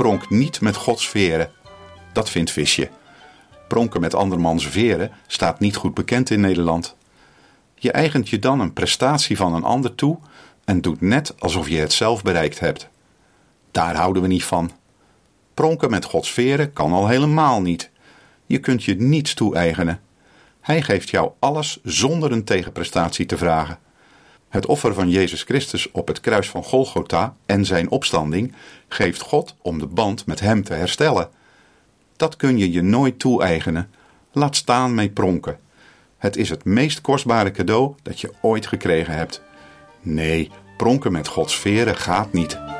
pronk niet met Gods veren. Dat vindt Visje. Pronken met andermans veren staat niet goed bekend in Nederland. Je eigent je dan een prestatie van een ander toe en doet net alsof je het zelf bereikt hebt. Daar houden we niet van. Pronken met Gods veren kan al helemaal niet. Je kunt je niets toe-eigenen. Hij geeft jou alles zonder een tegenprestatie te vragen. Het offer van Jezus Christus op het kruis van Golgotha en zijn opstanding geeft God om de band met Hem te herstellen. Dat kun je je nooit toe-eigenen. Laat staan mee pronken. Het is het meest kostbare cadeau dat je ooit gekregen hebt. Nee, pronken met Gods veren gaat niet.